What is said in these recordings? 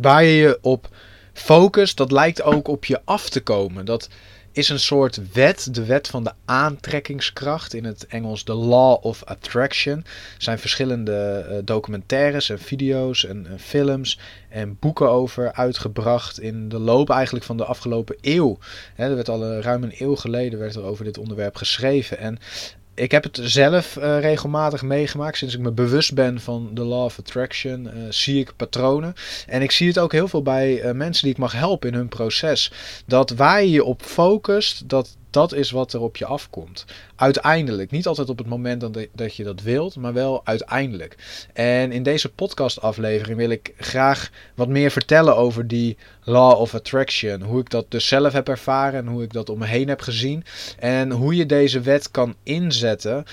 waar je je op focust, dat lijkt ook op je af te komen. Dat is een soort wet, de wet van de aantrekkingskracht, in het Engels de Law of Attraction. Er zijn verschillende uh, documentaires en video's en, en, films en boeken over uitgebracht in de loop eigenlijk van de afgelopen eeuw. er werd al uh, ruim een eeuw geleden werd er over dit onderwerp geschreven. En ik heb het zelf uh, regelmatig meegemaakt. Sinds ik me bewust ben van de law of attraction, uh, zie ik patronen. En ik zie het ook heel veel bij uh, mensen die ik mag helpen in hun proces. Dat waar je je op focust, dat dat is wat er op je afkomt. Uiteindelijk. Niet altijd op het moment dat, je dat wilt, maar wel uiteindelijk. En in deze podcastaflevering wil ik graag wat meer vertellen over die Law of Attraction. Hoe ik dat dus zelf heb ervaren en hoe ik dat om me heen heb gezien. En hoe je deze wet kan inzetten.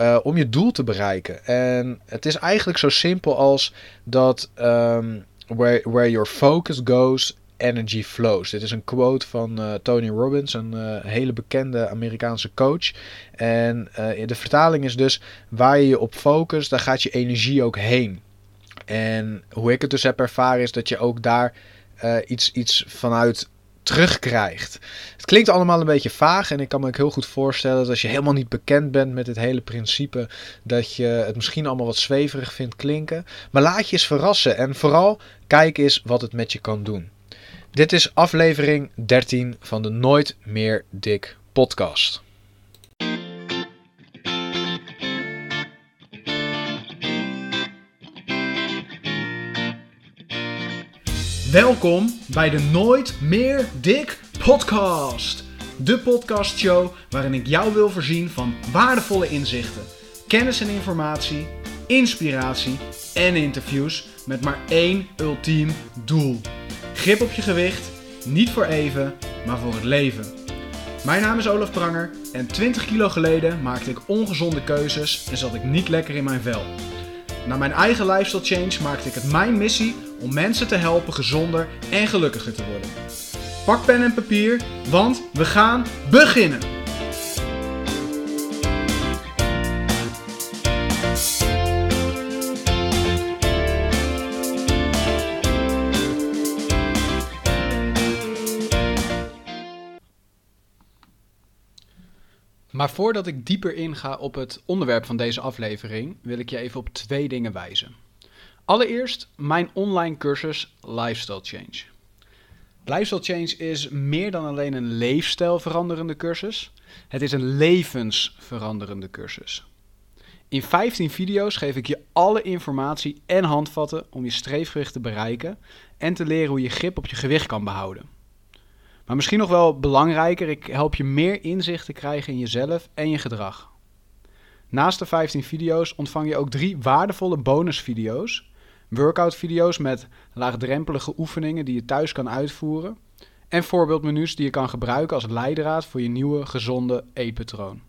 Uh, om je doel te bereiken. En het is eigenlijk zo simpel als dat um, where, where your focus goes, energy flows. Dit is een quote van uh, Tony Robbins, een uh, hele bekende Amerikaanse coach. En uh, de vertaling is dus: waar je je op focust, daar gaat je energie ook heen. En hoe ik het dus heb ervaren, is dat je ook daar iets, iets vanuit terugkrijgt. Het klinkt allemaal een beetje vaag en ik kan me ook heel goed voorstellen dat als je helemaal niet bekend bent met het hele principe, dat je het misschien allemaal wat zweverig vindt klinken. Maar laat je eens verrassen en vooral kijk eens wat het met je kan doen. Dit is aflevering 13 van de Nooit meer dik podcast. Welkom bij de Nooit meer dik podcast. De podcastshow waarin ik jou wil voorzien van waardevolle inzichten, kennis en informatie, inspiratie en interviews met maar één ultiem doel Grip op je gewicht, niet voor even, maar voor het leven. Mijn naam is Olaf Pranger en 20 kilo geleden maakte ik ongezonde keuzes en zat ik niet lekker in mijn vel. Na mijn eigen lifestyle change maakte ik het mijn missie om mensen te helpen gezonder en gelukkiger te worden. Pak pen en papier, want we gaan beginnen! Maar voordat ik dieper inga op het onderwerp van deze aflevering, wil ik je even op twee dingen wijzen. Allereerst mijn online cursus Lifestyle Change. Lifestyle Change is meer dan alleen een leefstijlveranderende cursus. Het is een levensveranderende cursus. In 15 video's geef ik je alle informatie en handvatten om je streefgewicht te bereiken en te leren hoe je grip op je gewicht kan behouden. Maar misschien nog wel belangrijker, ik help je meer inzicht te krijgen in jezelf en je gedrag. Naast de 15 video's ontvang je ook drie waardevolle bonusvideo's. Workout video's met laagdrempelige oefeningen die je thuis kan uitvoeren. En voorbeeldmenu's die je kan gebruiken als leidraad voor je nieuwe gezonde eetpatroon.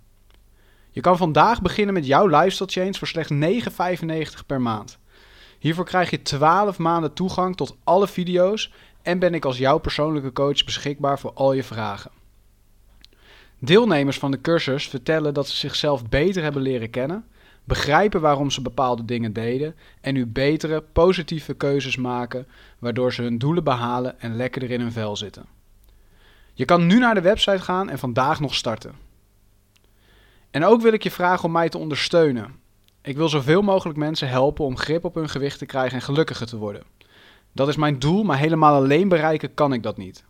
Je kan vandaag beginnen met jouw lifestyle change voor slechts 9,95 per maand. Hiervoor krijg je 12 maanden toegang tot alle video's en ben ik als jouw persoonlijke coach beschikbaar voor al je vragen. Deelnemers van de cursus vertellen dat ze zichzelf beter hebben leren kennen, begrijpen waarom ze bepaalde dingen deden en nu betere, positieve keuzes maken, waardoor ze hun doelen behalen en lekkerder in hun vel zitten. Je kan nu naar de website gaan en vandaag nog starten. En ook wil ik je vragen om mij te ondersteunen. Ik wil zoveel mogelijk mensen helpen om grip op hun gewicht te krijgen en gelukkiger te worden. Dat is mijn doel, maar helemaal alleen bereiken kan ik dat niet.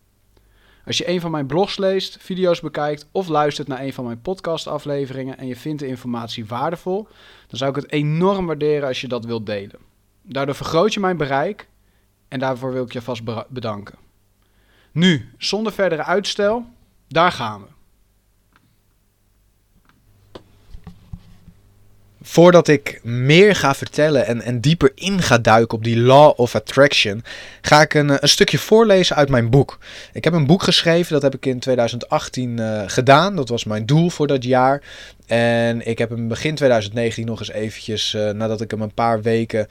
Als je een van mijn blogs leest, video's bekijkt of luistert naar een van mijn podcastafleveringen en je vindt de informatie waardevol, dan zou ik het enorm waarderen als je dat wilt delen. Daardoor vergroot je mijn bereik en daarvoor wil ik je vast bedanken. Nu, zonder verdere uitstel, daar gaan we. Voordat ik meer ga vertellen en, en dieper in ga duiken op die Law of Attraction, ga ik een, een stukje voorlezen uit mijn boek. Ik heb een boek geschreven, dat heb ik in 2018 uh, eh, gedaan. Dat was mijn doel voor dat jaar. En ik heb hem begin 2019 nog eens eventjes, nadat ik hem een paar weken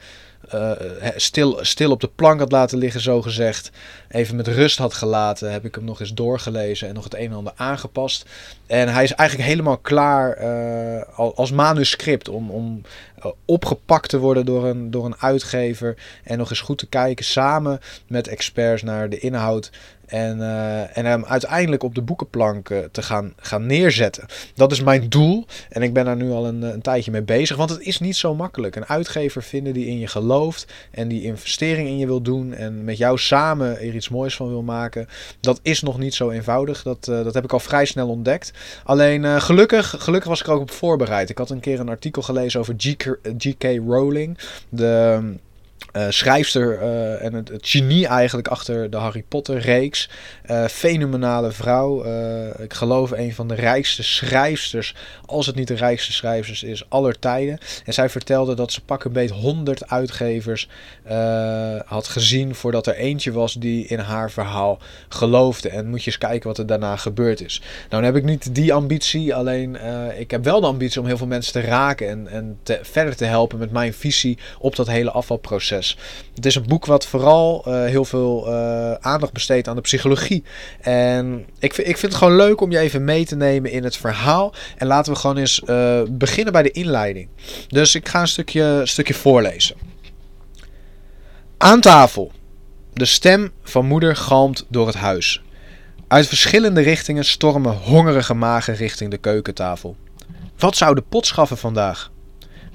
uh, stil, stil op de plank had laten liggen, zo gezegd. Even met rust had gelaten, heb ik hem nog eens doorgelezen en nog het een en ander aangepast. En hij is eigenlijk helemaal klaar uh, als manuscript om, om opgepakt te worden door een, door een uitgever. En nog eens goed te kijken samen met experts naar de inhoud en, uh, en hem uiteindelijk op de boekenplank te gaan, gaan neerzetten. Dat is mijn doel. En ik ben daar nu al een, een tijdje mee bezig. Want het is niet zo makkelijk. Een uitgever vinden die in je gelooft. En die investering in je wil doen. En met jou samen er iets moois van wil maken. Dat is nog niet zo eenvoudig. Dat, dat heb ik al vrij snel ontdekt. Alleen gelukkig, gelukkig was ik er ook op voorbereid. Ik had een keer een artikel gelezen over G.K. Rowling. De uh, schrijfster uh, en het, genie eigenlijk achter de Harry Potter reeks. Uh, fenomenale vrouw. ik geloof een van de rijkste schrijfsters, als het niet de rijkste schrijfsters is, aller tijden. En zij vertelde dat ze pak een beet 100 uitgevers had gezien voordat er eentje was die in haar verhaal geloofde. En moet je eens kijken wat er daarna gebeurd is. Nou, dan heb ik niet die ambitie, alleen ik heb wel de ambitie om heel veel mensen te raken en, en verder te helpen met mijn visie op dat hele afvalproces. Het is een boek wat vooral uh, heel veel uh, aandacht besteedt aan de psychologie. En ik, ik vind het gewoon leuk om je even mee te nemen in het verhaal. En laten we gewoon eens uh, beginnen bij de inleiding. Dus ik ga een stukje, stukje voorlezen. Aan tafel. De stem van moeder galmt door het huis. Uit verschillende richtingen stormen hongerige magen richting de keukentafel. Wat zou de pot schaffen vandaag?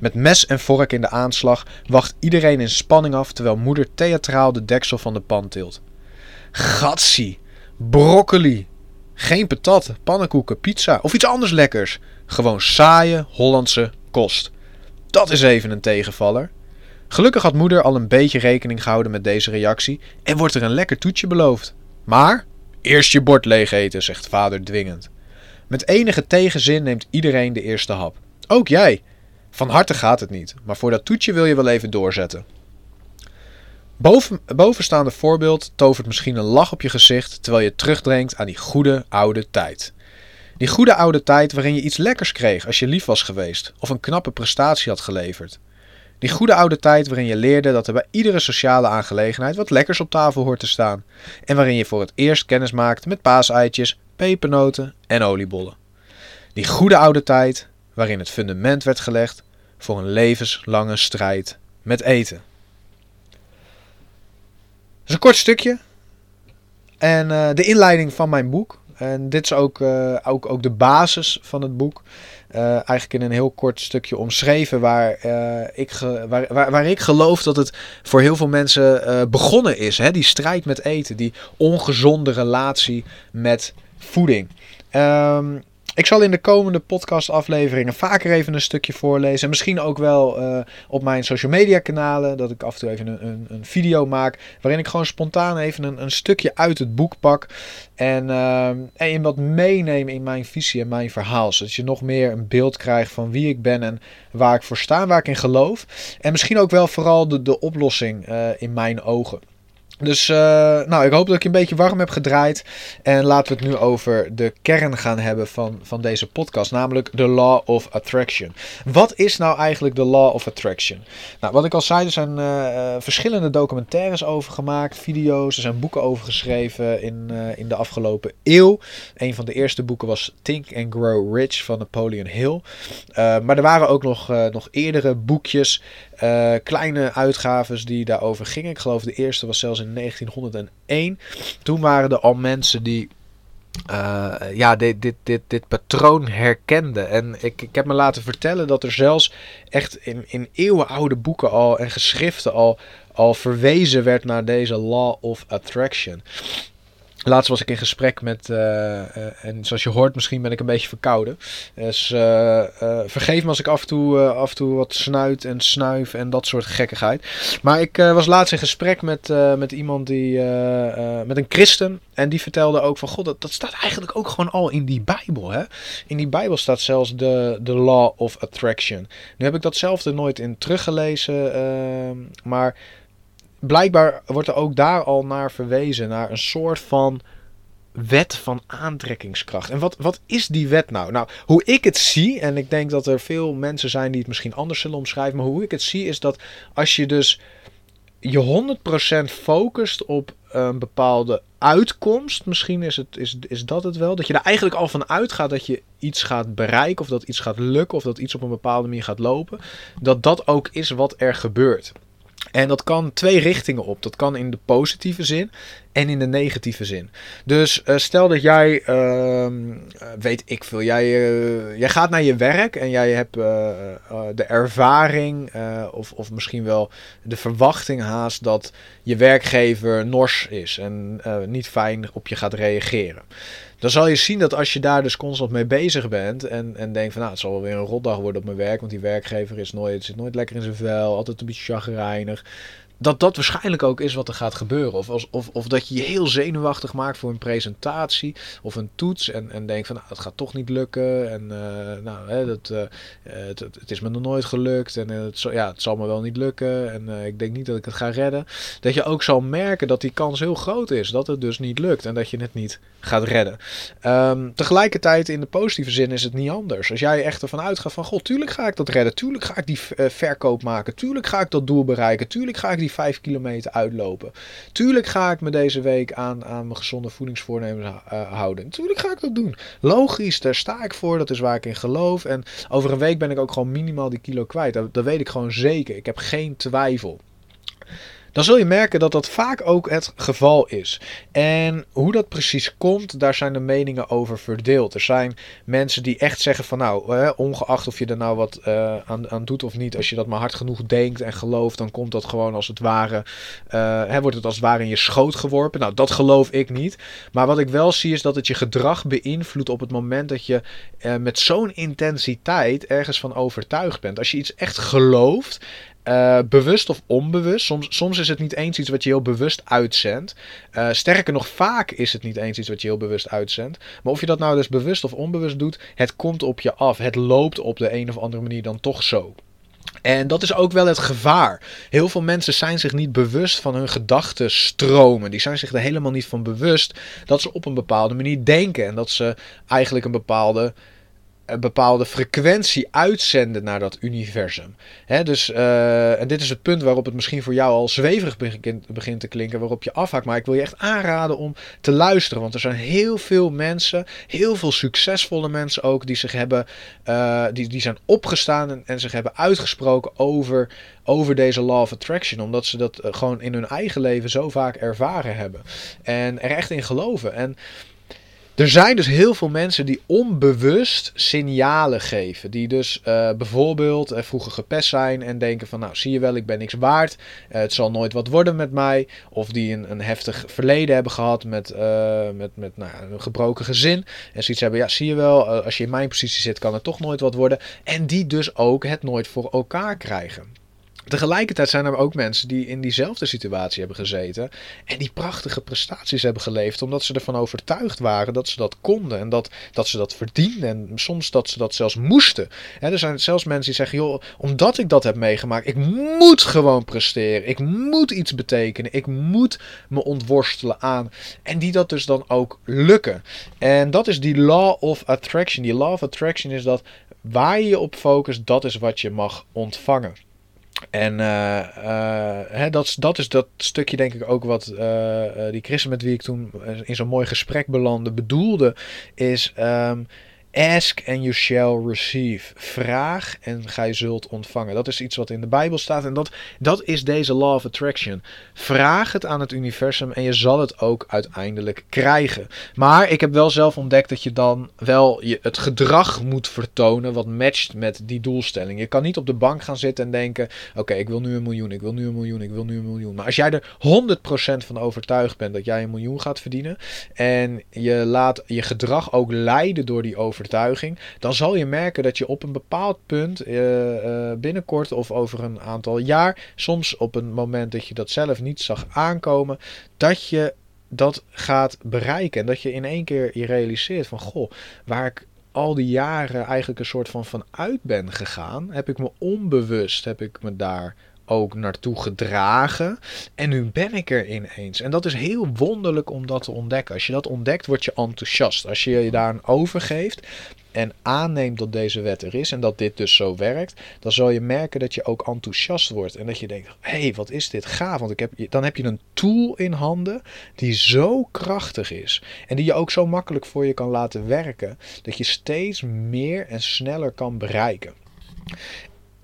Met mes en vork in de aanslag wacht iedereen in spanning af terwijl moeder theatraal de deksel van de pan tilt. Gatsie, broccoli, geen patat, pannenkoeken, pizza of iets anders lekkers. Gewoon saaie Hollandse kost. Dat is even een tegenvaller. Gelukkig had moeder al een beetje rekening gehouden met deze reactie en wordt er een lekker toetje beloofd. Maar eerst je bord leeg eten, zegt vader dwingend. Met enige tegenzin neemt iedereen de eerste hap. Ook jij, van harte gaat het niet, maar voor dat toetje wil je wel even doorzetten. Boven, bovenstaande voorbeeld tovert misschien een lach op je gezicht terwijl je terugdenkt aan die goede oude tijd. Die goede oude tijd waarin je iets lekkers kreeg als je lief was geweest of een knappe prestatie had geleverd. Die goede oude tijd waarin je leerde dat er bij iedere sociale aangelegenheid wat lekkers op tafel hoort te staan. En waarin je voor het eerst kennis maakte met paaseitjes, pepernoten en oliebollen. Die goede oude tijd waarin het fundament werd gelegd voor een levenslange strijd met eten. Dat is een kort stukje. En uh, de inleiding van mijn boek. En dit is ook, uh, ook, ook de basis van het boek. Uh, eigenlijk in een heel kort stukje omschreven waar, ik waar, waar, waar, ik geloof dat het voor heel veel mensen begonnen is. Hè? Die strijd met eten, die ongezonde relatie met voeding. Um, ik zal in de komende podcastafleveringen vaker even een stukje voorlezen. Misschien ook wel uh, op mijn social media kanalen. Dat ik af en toe even een, een, een video maak. Waarin ik gewoon spontaan even een, een stukje uit het boek pak. En, uh, en je wat meeneem in mijn visie en mijn verhaal. Zodat je nog meer een beeld krijgt van wie ik ben en waar ik voor sta. Waar ik in geloof. En misschien ook wel vooral de, de oplossing uh, in mijn ogen. Dus uh, nou, ik hoop dat ik je een beetje warm heb gedraaid. En laten we het nu over de kern gaan hebben van, van deze podcast. Namelijk de Law of Attraction. Wat is nou eigenlijk de Law of Attraction? Nou, wat ik al zei, er zijn uh, verschillende documentaires over gemaakt. Video's, er zijn boeken over geschreven in, in de afgelopen eeuw. Een van de eerste boeken was Think and Grow Rich van Napoleon Hill. maar er waren ook nog, nog eerdere boekjes. Kleine uitgaves die daarover gingen. Ik geloof de eerste was zelfs in 1901. Toen waren er al mensen die uh, ja, dit, dit, dit, dit patroon herkenden. En ik, ik heb me laten vertellen dat er zelfs echt in, in eeuwenoude boeken al en geschriften al, al verwezen werd naar deze law of attraction. Laatst was ik in gesprek met, uh, uh, en zoals je hoort, misschien ben ik een beetje verkouden. Dus uh, vergeef me als ik af en, toe, af en toe wat snuit en snuif en dat soort gekkigheid. Maar ik was laatst in gesprek met, met iemand die, met een christen. En die vertelde ook van, god, dat, dat staat eigenlijk ook gewoon al in die Bijbel. Hè? In die Bijbel staat zelfs de, de law of attraction. Nu heb ik datzelfde nooit in teruggelezen, maar blijkbaar wordt er ook daar al naar verwezen, naar een soort van wet van aantrekkingskracht. En wat, wat is die wet nou? Nou, hoe ik het zie, en ik denk dat er veel mensen zijn die het misschien anders zullen omschrijven, maar hoe ik het zie is dat als je dus je 100% focust op een bepaalde uitkomst, misschien is, het, is, is dat het wel, dat je er eigenlijk al van uitgaat dat je iets gaat bereiken of dat iets gaat lukken of dat iets op een bepaalde manier gaat lopen, dat dat ook is wat er gebeurt. En dat kan twee richtingen op. Dat kan in de positieve zin en in de negatieve zin. Dus uh, stel dat jij, uh, weet ik veel, jij, uh, jij gaat naar je werk en jij hebt de ervaring of, of misschien wel de verwachting haast dat je werkgever nors is en niet fijn op je gaat reageren dan zal je zien dat als je daar dus constant mee bezig bent en, en denkt van nou, het zal wel weer een rotdag worden op mijn werk, want die werkgever is nooit, zit nooit lekker in zijn vel, altijd een beetje chagrijnig dat dat waarschijnlijk ook is wat er gaat gebeuren. Of, als, of, of dat je je heel zenuwachtig maakt voor een presentatie of een toets. En, en denkt van nou, het gaat toch niet lukken. En uh, nou, hè, dat, uh, het, het, is me nog nooit gelukt. En het, ja, het zal me wel niet lukken. En ik denk niet dat ik het ga redden. Dat je ook zal merken dat die kans heel groot is. Dat het dus niet lukt. En dat je het niet gaat redden. Um, tegelijkertijd in de positieve zin is het niet anders. Als jij echt ervan uitgaat van god, tuurlijk ga ik dat redden. Tuurlijk ga ik die verkoop maken. Tuurlijk ga ik dat doel bereiken. Tuurlijk ga ik die 5 kilometer uitlopen. Tuurlijk ga ik me deze week aan, aan mijn gezonde voedingsvoornemens uh, houden. Tuurlijk ga ik dat doen. Logisch, daar sta ik voor. Dat is waar ik in geloof. En over een week ben ik ook gewoon minimaal die kilo kwijt. Dat weet ik gewoon zeker. Ik heb geen twijfel dan zul je merken dat dat vaak ook het geval is. En hoe dat precies komt, daar zijn de meningen over verdeeld. Er zijn mensen die echt zeggen van nou, ongeacht of je er nou wat uh, aan, aan doet of niet, als je dat maar hard genoeg denkt en gelooft, dan komt dat gewoon als het ware, uh, hè, wordt het als het ware in je schoot geworpen. Nou, dat geloof ik niet. Maar wat ik wel zie is dat het je gedrag beïnvloedt op het moment dat je uh, met zo'n intensiteit ergens van overtuigd bent. Als je iets echt gelooft uh, bewust of onbewust. Soms, soms is het niet eens iets wat je heel bewust uitzendt. Uh, sterker nog, vaak is het niet eens iets wat je heel bewust uitzendt. Maar of je dat nou dus bewust of onbewust doet, het komt op je af. Het loopt op de een of andere manier dan toch zo. En dat is ook wel het gevaar. Heel veel mensen zijn zich niet bewust van hun gedachtenstromen. Die zijn zich er helemaal niet van bewust dat ze op een bepaalde manier denken. En dat ze eigenlijk een bepaalde een bepaalde frequentie uitzenden naar dat universum. Dus, uh, en dit is het punt waarop het misschien voor jou al zweverig begint, te klinken, waarop je afhaakt. Maar ik wil je echt aanraden om te luisteren. Want er zijn heel veel mensen, heel veel succesvolle mensen ook, die zich hebben, uh, die, die zijn opgestaan en, en zich hebben uitgesproken over, over deze law of attraction. Omdat ze dat uh, gewoon in hun eigen leven zo vaak ervaren hebben. En er echt in geloven. En er zijn dus heel veel mensen die onbewust signalen geven. Die dus uh, bijvoorbeeld uh, vroeger gepest zijn en denken van nou zie je wel ik ben niks waard. Uh, het zal nooit wat worden met mij. Of die een, een heftig verleden hebben gehad met, met, met nou, een gebroken gezin. En zoiets hebben ja zie je wel als je in mijn positie zit kan het toch nooit wat worden. En die dus ook het nooit voor elkaar krijgen. Tegelijkertijd zijn er ook mensen die in diezelfde situatie hebben gezeten en die prachtige prestaties hebben geleverd omdat ze ervan overtuigd waren dat ze dat konden en dat, dat ze dat verdienden en soms dat ze dat zelfs moesten. er zijn zelfs mensen die zeggen, joh, omdat ik dat heb meegemaakt, ik moet gewoon presteren, ik moet iets betekenen, ik moet me ontworstelen aan en die dat dus dan ook lukken. En dat is die law of attraction. Die law of attraction is dat waar je je op focust, dat is wat je mag ontvangen. En uh, uh, hè, dat, dat is dat stukje denk ik ook wat uh, die christen met wie ik toen in zo'n mooi gesprek belandde bedoelde. Is um, Ask and you shall receive. Vraag en gij zult ontvangen. Dat is iets wat in de Bijbel staat en dat, dat is deze law of attraction. Vraag het aan het universum en je zal het ook uiteindelijk krijgen. Maar ik heb wel zelf ontdekt dat je dan wel je, het gedrag moet vertonen wat matcht met die doelstelling. Je kan niet op de bank gaan zitten en denken: oké, ik wil nu een miljoen, ik wil nu een miljoen, ik wil nu een miljoen. Maar als jij er 100% van overtuigd bent dat jij een miljoen gaat verdienen en je laat je gedrag ook leiden door die overtuiging dan zal je merken dat je op een bepaald punt uh, binnenkort of over een aantal jaar, soms op een moment dat je dat zelf niet zag aankomen, dat je dat gaat bereiken. En dat je in één keer je realiseert van goh, waar ik al die jaren eigenlijk een soort van vanuit ben gegaan, heb ik me onbewust, heb ik me daar ook naartoe gedragen. En nu ben ik er ineens. En dat is heel wonderlijk om dat te ontdekken. Als je dat ontdekt, word je enthousiast. Als je je daar aan overgeeft en aanneemt dat deze wet er is en dat dit dus zo werkt, dan zal je merken dat je ook enthousiast wordt en dat je denkt: hé, hey, wat is dit gaaf? Want ik heb, dan heb je een tool in handen die zo krachtig is en die je ook zo makkelijk voor je kan laten werken, dat je steeds meer en sneller kan bereiken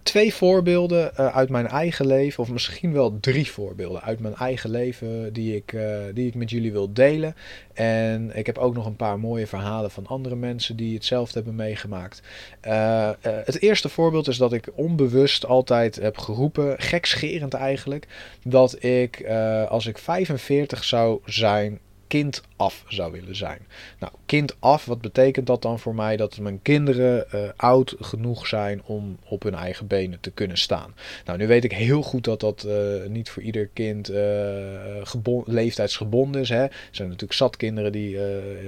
twee voorbeelden uh, uit mijn eigen leven, of misschien wel drie voorbeelden uit mijn eigen leven die ik, uh, die ik met jullie wil delen. En ik heb ook nog een paar mooie verhalen van andere mensen die hetzelfde hebben meegemaakt. Uh, het eerste voorbeeld is dat ik onbewust altijd heb geroepen, gekscherend eigenlijk, dat ik als ik 45 zou zijn, kind af zou willen zijn. Nou, kind af, wat betekent dat dan voor mij? Dat mijn kinderen uh, oud genoeg zijn om op hun eigen benen te kunnen staan. Nou, nu weet ik heel goed dat dat uh, niet voor ieder kind uh, leeftijdsgebonden is. Hè. Er zijn natuurlijk zat kinderen die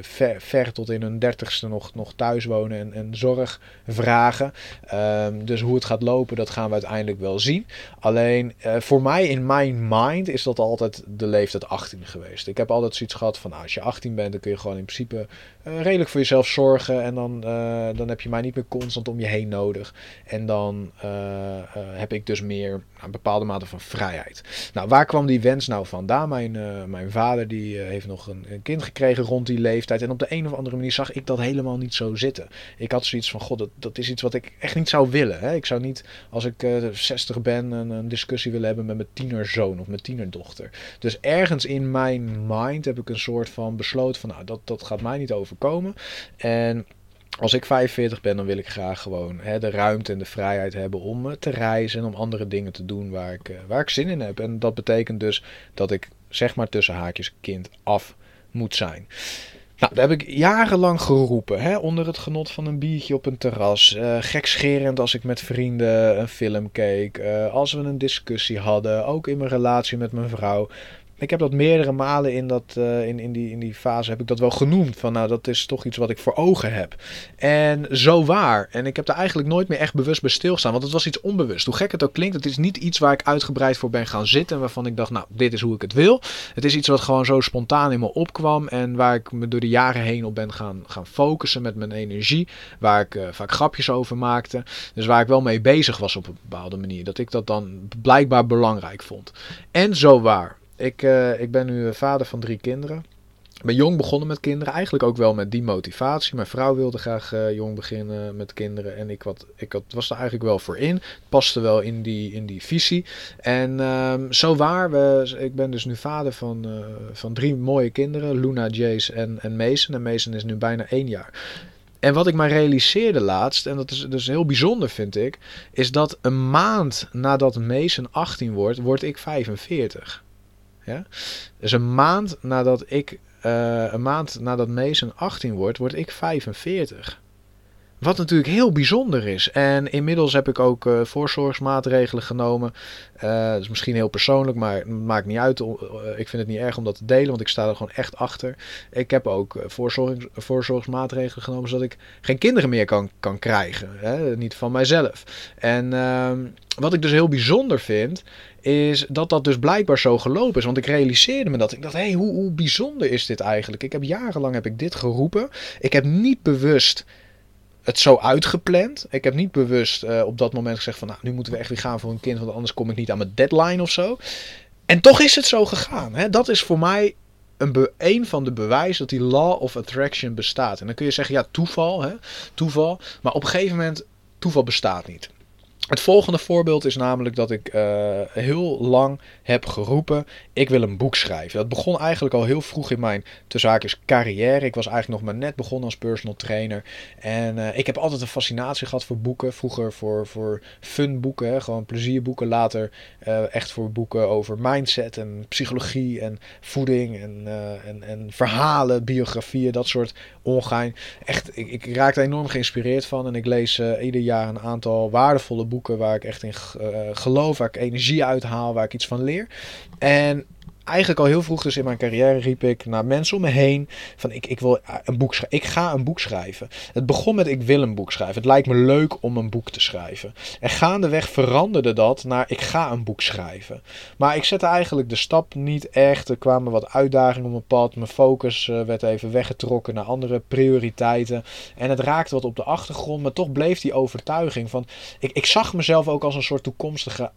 ver, ver, tot in hun dertigste nog, nog thuis wonen en, en zorg vragen. Um, dus hoe het gaat lopen, dat gaan we uiteindelijk wel zien. Alleen voor mij in mijn mind is dat altijd de leeftijd 18 geweest. Ik heb altijd zoiets gehad van nou, als je 18 bent, dan kun je gewoon in principe uh, redelijk voor jezelf zorgen. En dan, uh, dan heb je mij niet meer constant om je heen nodig. En dan uh, heb ik dus meer een bepaalde mate van vrijheid. Nou, waar kwam die wens nou vandaan? Mijn, mijn vader die heeft nog een, een, kind gekregen rond die leeftijd. En op de een of andere manier zag ik dat helemaal niet zo zitten. Ik had zoiets van, god, dat, dat is iets wat ik echt niet zou willen. Hè? Ik zou niet, als ik 60 ben, een, een discussie willen hebben met mijn tienerzoon of mijn tienerdochter. Dus ergens in mijn mind heb ik een soort van besloten van, nou, dat, dat gaat mij niet overkomen. En als ik 45 ben, dan wil ik graag gewoon hè, de ruimte en de vrijheid hebben om eh, te reizen en om andere dingen te doen waar ik, eh, waar ik zin in heb. En dat betekent dus dat ik, zeg maar tussen haakjes, kind af moet zijn. Nou, dat heb ik jarenlang geroepen, hè, onder het genot van een biertje op een terras. Uh, gekscherend als ik met vrienden een film keek. Als we een discussie hadden, ook in mijn relatie met mijn vrouw. Ik heb dat meerdere malen in, dat, uh, in, in, die, in die fase heb ik dat wel genoemd. Van nou, dat is toch iets wat ik voor ogen heb. En zo waar. En ik heb daar eigenlijk nooit meer echt bewust bij stilstaan. Want het was iets onbewust. Hoe gek het ook klinkt, het is niet iets waar ik uitgebreid voor ben gaan zitten. Waarvan ik dacht, nou, dit is hoe ik het wil. Het is iets wat gewoon zo spontaan in me opkwam. En waar ik me door de jaren heen op ben gaan, gaan focussen met mijn energie. Waar ik uh, vaak grapjes over maakte. Dus waar ik wel mee bezig was op een bepaalde manier. Dat ik dat dan blijkbaar belangrijk vond. En zo waar. Ik, uh, ik ben nu vader van drie kinderen. Ik ben jong begonnen met kinderen, eigenlijk ook wel met die motivatie. Mijn vrouw wilde graag uh, jong beginnen met kinderen en ik, wat, ik wat, was er eigenlijk wel voor in. Het paste wel in die, in die visie. En um, zo waar, we, ik ben dus nu vader van, van drie mooie kinderen, Luna, Jace en, en Mason. En Mason is nu bijna één jaar. En wat ik mij realiseerde laatst, en dat is dus heel bijzonder vind ik, is dat een maand nadat Mason 18 wordt, word ik 45. Ja? Dus een maand nadat ik, uh, een maand nadat Mason 18 wordt, word ik 45. Wat natuurlijk heel bijzonder is. En inmiddels heb ik ook uh, voorzorgsmaatregelen genomen. Uh, dat is misschien heel persoonlijk, maar het maakt niet uit. ik vind het niet erg om dat te delen, want ik sta er gewoon echt achter. Ik heb ook voorzorg, voorzorgsmaatregelen genomen, zodat ik geen kinderen meer kan, kan krijgen. Hè? Niet van mijzelf. En uh, wat ik dus heel bijzonder vind, is dat dat dus blijkbaar zo gelopen is. Want ik realiseerde me dat. Ik dacht, hé, hey, hoe, bijzonder is dit eigenlijk? Ik heb jarenlang heb ik dit geroepen. Ik heb niet bewust het zo uitgepland. Ik heb niet bewust uh, op dat moment gezegd van, nou, nu moeten we echt weer gaan voor een kind, want anders kom ik niet aan mijn deadline of zo. En toch is het zo gegaan. Hè? Dat is voor mij een, een van de bewijzen dat die law of attraction bestaat. En dan kun je zeggen, ja, toeval, hè? toeval. Maar op een gegeven moment, toeval bestaat niet. Het volgende voorbeeld is namelijk dat ik uh, heel lang heb geroepen: ik wil een boek schrijven. Dat begon eigenlijk al heel vroeg in mijn zaakjes carrière. Ik was eigenlijk nog maar net begonnen als personal trainer. En uh, ik heb altijd een fascinatie gehad voor boeken. Vroeger voor, voor fun boeken, gewoon plezierboeken. Later uh, echt voor boeken over mindset en psychologie en voeding en, en, en verhalen, biografieën, dat soort ongein. Echt, ik, ik raak enorm geïnspireerd van. En ik lees ieder jaar een aantal waardevolle boeken waar ik echt in uh, geloof, waar ik energie uit haal, waar ik iets van leer. En eigenlijk al heel vroeg dus in mijn carrière riep ik naar mensen om me heen van ik, ik wil een boek schrijven. Ik ga een boek schrijven. Het begon met ik wil een boek schrijven. Het lijkt me leuk om een boek te schrijven. En gaandeweg veranderde dat naar ik ga een boek schrijven. Maar ik zette eigenlijk de stap niet echt. Er kwamen wat uitdagingen op mijn pad. Mijn focus eh, werd even weggetrokken naar andere prioriteiten. En het raakte wat op de achtergrond. Maar toch bleef die overtuiging van ik, ik zag mezelf ook als een soort toekomstige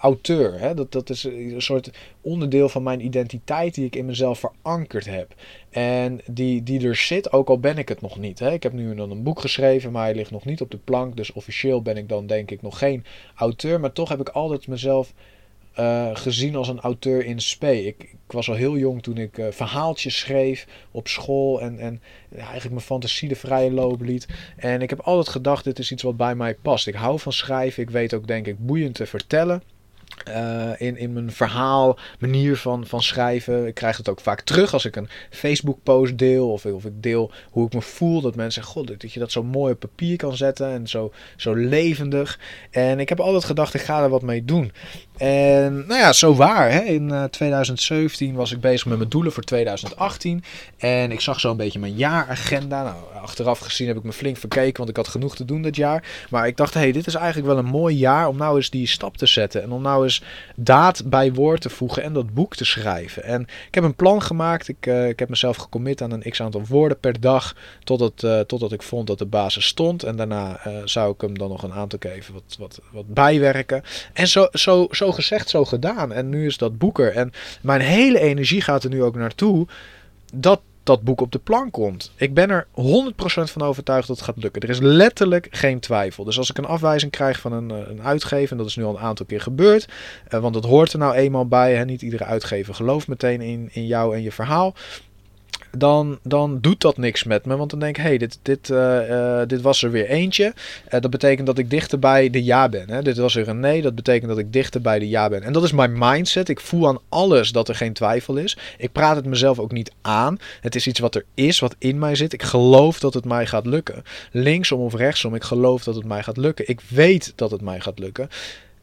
auteur. Hè? Dat, dat is een soort onderdeel van mijn identiteit die ik in mezelf verankerd heb. En die, die er zit, ook al ben ik het nog niet. Hè? Ik heb nu dan een boek geschreven, maar hij ligt nog niet op de plank. Dus officieel ben ik dan denk ik nog geen auteur. Maar toch heb ik altijd mezelf uh, gezien als een auteur in spe. Ik, ik, was al heel jong toen ik uh, verhaaltjes schreef op school en, en eigenlijk mijn fantasie de vrije loop liet. En ik heb altijd gedacht, dit is iets wat bij mij past. Ik hou van schrijven, ik weet ook denk ik boeiend te vertellen. Uh, in, in mijn verhaal, manier van, van schrijven. Ik krijg het ook vaak terug als ik een Facebook post deel. Of, of ik deel hoe ik me voel. Dat mensen zeggen, god, dat je dat zo mooi op papier kan zetten. En zo, zo levendig. En ik heb altijd gedacht, ik ga er wat mee doen. En nou ja, zo waar. Hè? In uh, 2017 was ik bezig met mijn doelen voor 2018. En ik zag zo een beetje mijn jaaragenda. Nou, achteraf gezien heb ik me flink verkeken, want ik had genoeg te doen dit jaar. Maar ik dacht, hé, hey, dit is eigenlijk wel een mooi jaar om nou eens die stap te zetten. En om nou eens daad bij woord te voegen en dat boek te schrijven. En ik heb een plan gemaakt. Ik, uh, ik heb mezelf gecommit aan een x aantal woorden per dag. Totdat, uh, totdat ik vond dat de basis stond. En daarna uh, zou ik hem dan nog een aantal keer wat, wat, wat bijwerken. En zo, zo, zo gezegd, zo gedaan. En nu is dat boeker. En mijn hele energie gaat er nu ook naartoe. Dat dat boek op de plank komt. Ik ben er 100% van overtuigd dat het gaat lukken. Er is letterlijk geen twijfel. Dus als ik een afwijzing krijg van een, een uitgever, en dat is nu al een aantal keer gebeurd, uh, want dat hoort er nou eenmaal bij. Hè? Niet iedere uitgever gelooft meteen in, in jou en je verhaal dan, dan doet dat niks met me. Want dan denk ik, hé, hey, dit, dit, uh, uh, dit was er weer eentje. Uh, dat betekent dat ik dichter bij de ja ben. Hè? Dit was er een nee, dat betekent dat ik dichter bij de ja ben. En dat is mijn mindset. Ik voel aan alles dat er geen twijfel is. Ik praat het mezelf ook niet aan. Het is iets wat er is, wat in mij zit. Ik geloof dat het mij gaat lukken. Linksom of rechtsom, ik geloof dat het mij gaat lukken. Ik weet dat het mij gaat lukken.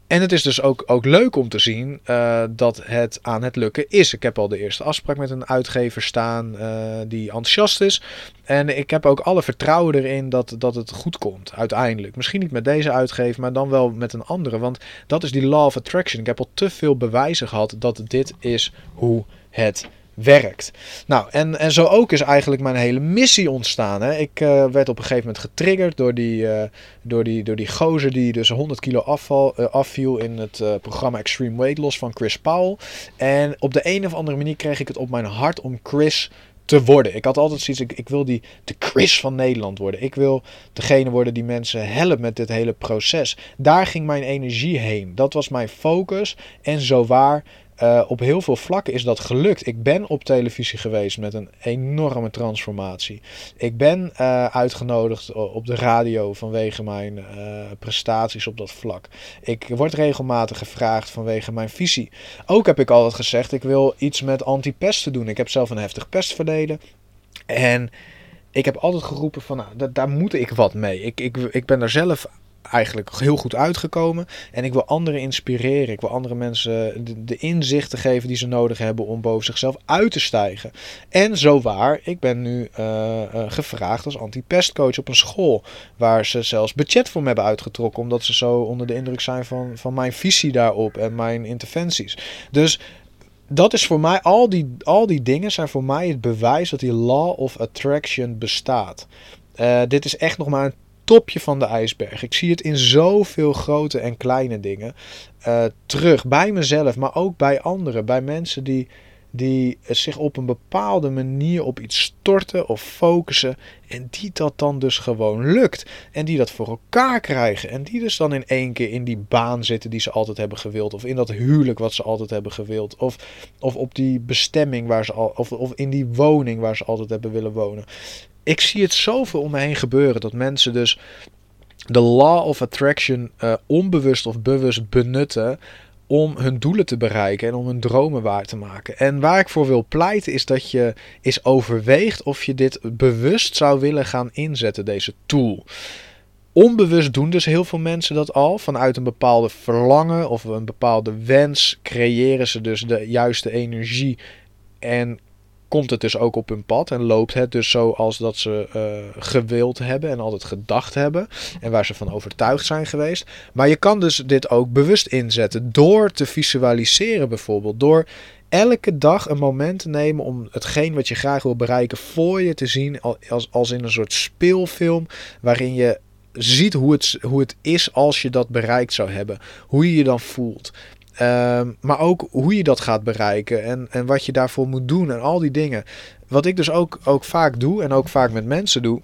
En het is dus ook, ook leuk om te zien uh, dat het aan het lukken is. Ik heb al de eerste afspraak met een uitgever staan uh, die enthousiast is. En ik heb ook alle vertrouwen erin dat, dat het goed komt, uiteindelijk. Misschien niet met deze uitgever, maar dan wel met een andere. Want dat is die law of attraction. Ik heb al te veel bewijzen gehad dat dit is hoe het werkt. Nou, en, en zo ook is eigenlijk mijn hele missie ontstaan. Hè. Ik uh, werd op een gegeven moment getriggerd door die, uh, door die, door die gozer die dus 100 kilo afval, uh, afviel in het programma Extreme Weight Loss van Chris Powell. En op de een of andere manier kreeg ik het op mijn hart om Chris te worden. Ik had altijd zoiets, ik, ik wil die, de Chris van Nederland worden. Ik wil degene worden die mensen helpt met dit hele proces. Daar ging mijn energie heen. Dat was mijn focus. En zo waar uh, op heel veel vlakken is dat gelukt. Ik ben op televisie geweest met een enorme transformatie. Ik ben uh, uitgenodigd op de radio vanwege mijn uh, prestaties op dat vlak. Ik word regelmatig gevraagd vanwege mijn visie. Ook heb ik altijd gezegd, ik wil iets met anti-pesten doen. Ik heb zelf een heftig pestverleden. En ik heb altijd geroepen van, nou, daar moet ik wat mee. Ik, ik, ik ben daar zelf eigenlijk heel goed uitgekomen. En ik wil anderen inspireren. Ik wil andere mensen de, inzichten geven die ze nodig hebben om boven zichzelf uit te stijgen. En zo waar, ik ben nu uh, uh, gevraagd als anti-pestcoach op een school. Waar ze zelfs budget voor me hebben uitgetrokken. Omdat ze zo onder de indruk zijn van, van mijn visie daarop en mijn interventies. Dus dat is voor mij, al die, al die dingen zijn voor mij het bewijs dat die law of attraction bestaat. Uh, dit is echt nog maar een topje van de ijsberg. Ik zie het in zoveel grote en kleine dingen uh, terug. Bij mezelf, maar ook bij anderen. Bij mensen die, die zich op een bepaalde manier op iets storten of focussen. En die dat dan dus gewoon lukt. En die dat voor elkaar krijgen. En die dus dan in één keer in die baan zitten die ze altijd hebben gewild. Of in dat huwelijk wat ze altijd hebben gewild. Of, of op die bestemming waar ze al. Of, of in die woning waar ze altijd hebben willen wonen ik zie het zoveel om me heen gebeuren dat mensen dus de law of attraction uh, onbewust of bewust benutten om hun doelen te bereiken en om hun dromen waar te maken. En waar ik voor wil pleiten is dat je eens overweegt of je dit bewust zou willen gaan inzetten, deze tool. Onbewust doen dus heel veel mensen dat al. Vanuit een bepaalde verlangen of een bepaalde wens creëren ze dus de juiste energie. En komt het dus ook op hun pad en loopt het dus zoals dat ze uh, gewild hebben en altijd gedacht hebben en waar ze van overtuigd zijn geweest. Maar je kan dus dit ook bewust inzetten door te visualiseren bijvoorbeeld, door elke dag een moment te nemen om hetgeen wat je graag wil bereiken voor je te zien als, als in een soort speelfilm waarin je ziet hoe het, hoe het is als je dat bereikt zou hebben. Hoe je je dan voelt. Ehm, maar ook hoe je dat gaat bereiken en, en wat je daarvoor moet doen en al die dingen. Wat ik dus ook, ook vaak doe en ook vaak met mensen doe,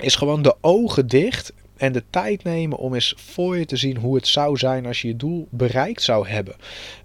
is gewoon de ogen dicht en de tijd nemen om eens voor je te zien hoe het zou zijn als je je doel bereikt zou hebben.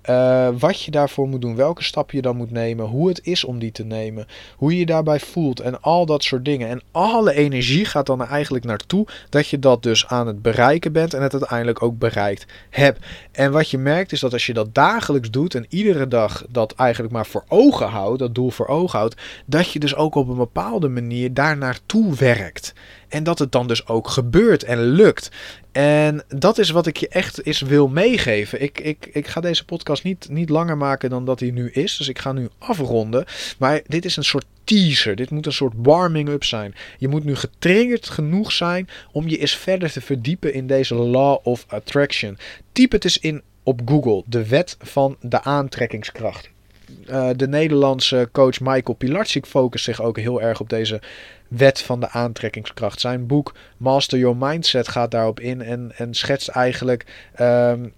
Uh, wat je daarvoor moet doen, welke stap je dan moet nemen, hoe het is om die te nemen, hoe je je daarbij voelt en al dat soort dingen. En alle energie gaat dan eigenlijk naartoe dat je dat dus aan het bereiken bent en het uiteindelijk ook bereikt hebt. En wat je merkt is dat als je dat dagelijks doet en iedere dag dat eigenlijk maar voor ogen houdt, dat doel voor ogen houdt, dat je dus ook op een bepaalde manier daar naartoe werkt. En dat het dan dus ook gebeurt en lukt. En dat is wat ik je echt eens wil meegeven. Ik, ik, ik ga deze podcast niet, niet langer maken dan dat hij nu is. Dus ik ga nu afronden. Maar dit is een soort teaser. Dit moet een soort warming-up zijn. Je moet nu getriggerd genoeg zijn om je eens verder te verdiepen in deze law of attraction. Typ het eens in op Google. De wet van de aantrekkingskracht. Uh, de Nederlandse coach Michael Pilarczyk focust zich ook heel erg op deze wet van de aantrekkingskracht. Zijn boek Master Your Mindset gaat daarop in en, en schetst eigenlijk um,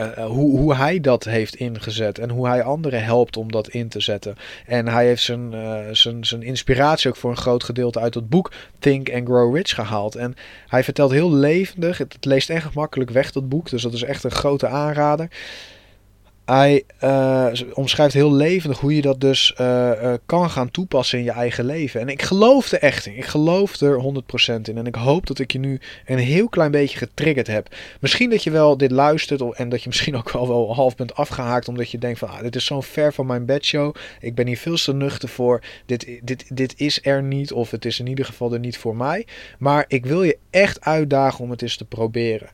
uh, hoe, hoe hij dat heeft ingezet en hoe hij anderen helpt om dat in te zetten. En hij heeft zijn, zijn, zijn inspiratie ook voor een groot gedeelte uit het boek Think and Grow Rich gehaald. En hij vertelt heel levendig, het, het leest echt makkelijk weg dat boek, dus dat is echt een grote aanrader. Hij uh, omschrijft heel levendig hoe je dat dus uh, uh, kan gaan toepassen in je eigen leven. En ik geloof er echt in. Ik geloof er 100% in. En ik hoop dat ik je nu een heel klein beetje getriggerd heb. Misschien dat je wel dit luistert en dat je misschien ook wel, wel half bent afgehaakt. Omdat je denkt van ah, dit is zo'n ver van mijn bedshow. Ik ben hier veel te nuchter voor. Dit, dit, dit is er niet of het is in ieder geval er niet voor mij. Maar ik wil je echt uitdagen om het eens te proberen.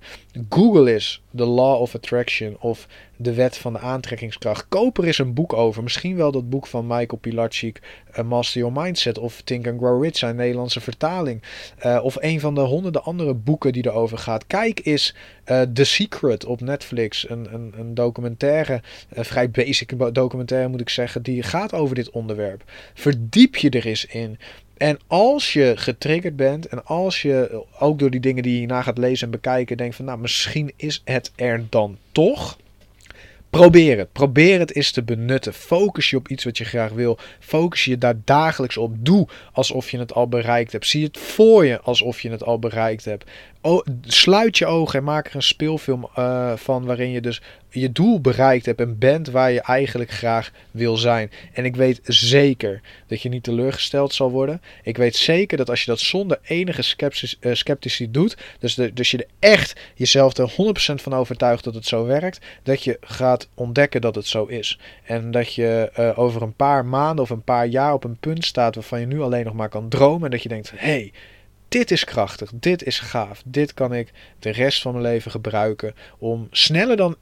Google is The Law of Attraction of de wet van de aantrekkingskracht. Koop er eens een boek over. Misschien wel dat boek van Michael Pilarczyk, Master Your Mindset of Think and Grow Rich, zijn Nederlandse vertaling. Uh, of een van de honderden andere boeken die erover gaat. Kijk eens uh, The Secret op Netflix. Een, een, een documentaire, een vrij basic documentaire moet ik zeggen, die gaat over dit onderwerp. Verdiep je er eens in. En als je getriggerd bent en als je ook door die dingen die je hierna gaat lezen en bekijken denkt van nou misschien is het er dan toch. Probeer het. Probeer het eens te benutten. Focus je op iets wat je graag wil. Focus je daar dagelijks op. Doe alsof je het al bereikt hebt. Zie het voor je alsof je het al bereikt hebt sluit je ogen en maak er een speelfilm uh, van waarin je dus je doel bereikt hebt en bent waar je eigenlijk graag wil zijn. En ik weet zeker dat je niet teleurgesteld zal worden. Ik weet zeker dat als je dat zonder enige sceptici, uh, sceptici doet, dus, dus je er echt jezelf er 100% van overtuigt dat het zo werkt, dat je gaat ontdekken dat het zo is. En dat je uh, over een paar maanden of een paar jaar op een punt staat waarvan je nu alleen nog maar kan dromen en dat je denkt, hey, dit is krachtig, dit is gaaf, dit kan ik de rest van mijn leven gebruiken om sneller dan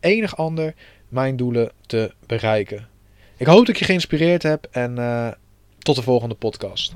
enig ander mijn doelen te bereiken. Ik hoop dat ik je geïnspireerd heb en uh, tot de volgende podcast.